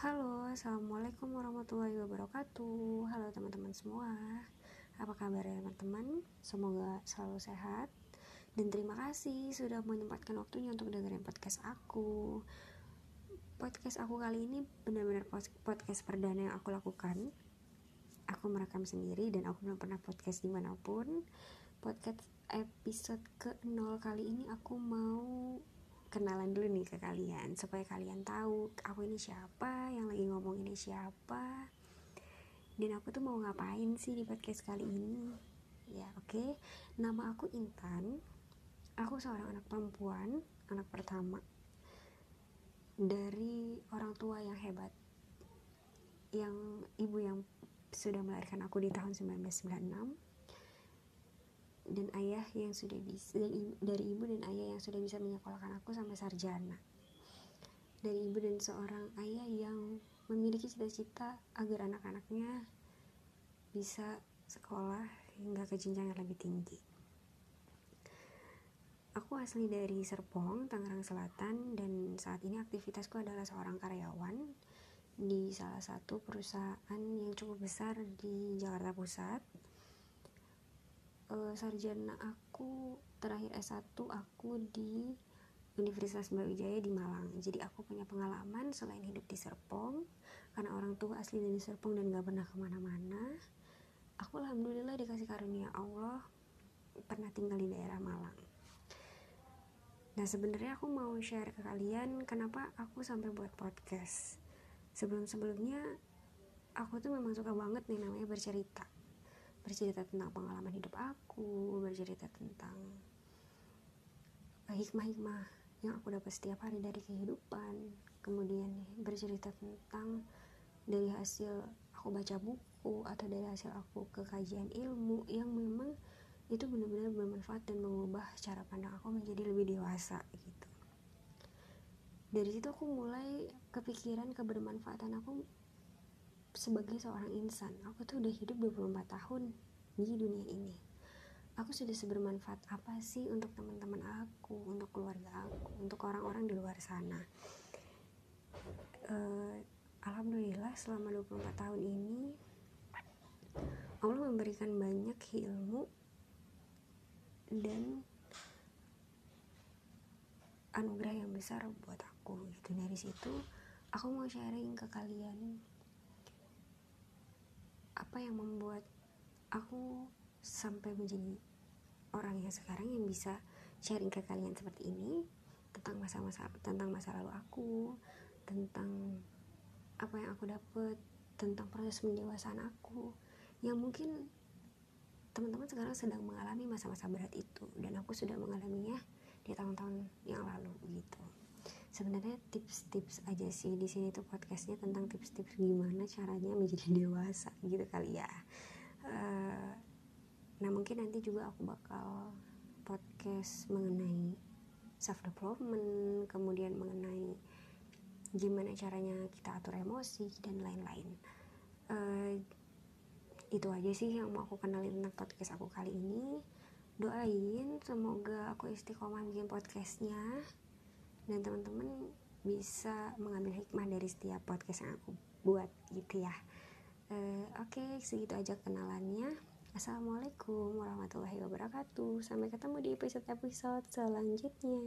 Halo, assalamualaikum warahmatullahi wabarakatuh. Halo teman-teman semua, apa kabar ya teman-teman? Semoga selalu sehat dan terima kasih sudah menyempatkan waktunya untuk dengerin podcast aku. Podcast aku kali ini benar-benar podcast perdana yang aku lakukan. Aku merekam sendiri dan aku belum pernah podcast di mana pun. Podcast episode ke 0 kali ini aku mau kenalan dulu nih ke kalian supaya kalian tahu aku ini siapa yang lagi ngomong ini siapa dan aku tuh mau ngapain sih di podcast kali ini. Ya oke. Okay. nama aku Intan. Aku seorang anak perempuan anak pertama dari orang tua yang hebat yang ibu yang sudah melahirkan aku di tahun 1996 dan ayah yang sudah bisa dan dari ibu dan ayah yang sudah bisa menyekolahkan aku sampai sarjana. Dari ibu dan seorang ayah yang memiliki cita-cita agar anak-anaknya bisa sekolah hingga ke jenjang yang lebih tinggi. Aku asli dari Serpong, Tangerang Selatan dan saat ini aktivitasku adalah seorang karyawan di salah satu perusahaan yang cukup besar di Jakarta Pusat uh, sarjana aku terakhir S1 aku di Universitas Brawijaya di Malang. Jadi aku punya pengalaman selain hidup di Serpong karena orang tua asli dari Serpong dan gak pernah ke mana-mana aku alhamdulillah dikasih karunia Allah pernah tinggal di daerah Malang. Nah sebenarnya aku mau share ke kalian kenapa aku sampai buat podcast. Sebelum-sebelumnya aku tuh memang suka banget nih namanya bercerita bercerita tentang pengalaman hidup aku bercerita tentang hikmah-hikmah yang aku dapat setiap hari dari kehidupan. Kemudian bercerita tentang dari hasil aku baca buku atau dari hasil aku kekajian ilmu yang memang itu benar-benar bermanfaat dan mengubah cara pandang aku menjadi lebih dewasa gitu. Dari situ aku mulai kepikiran kebermanfaatan aku sebagai seorang insan aku tuh udah hidup 24 tahun di dunia ini. Aku sudah sebermanfaat apa sih untuk teman-teman aku untuk keluarga aku untuk orang-orang di luar sana? Uh, Alhamdulillah selama 24 tahun ini Allah memberikan banyak ilmu dan anugerah yang besar buat aku gitu. Dari situ aku mau sharing ke kalian apa yang membuat aku sampai menjadi orang yang sekarang yang bisa sharing ke kalian seperti ini? Tentang masa-masa tentang masa lalu aku tentang apa yang aku dapat tentang proses pendewasaan aku yang mungkin teman-teman sekarang sedang mengalami masa-masa berat itu dan aku sudah mengalaminya di tahun-tahun yang lalu gitu sebenarnya tips-tips aja sih di sini tuh podcastnya tentang tips-tips gimana caranya menjadi dewasa gitu kali ya. Uh, nah mungkin nanti juga aku bakal podcast mengenai self development kemudian mengenai gimana caranya kita atur emosi dan lain-lain. Uh, itu aja sih yang mau aku kenalin tentang podcast aku kali ini. Doain semoga aku istiqomah bikin podcastnya dan teman-teman bisa mengambil hikmah dari setiap podcast yang aku buat gitu ya. Uh, oke okay, segitu aja kenalannya. Assalamualaikum warahmatullahi wabarakatuh. Sampai ketemu di episode-episode selanjutnya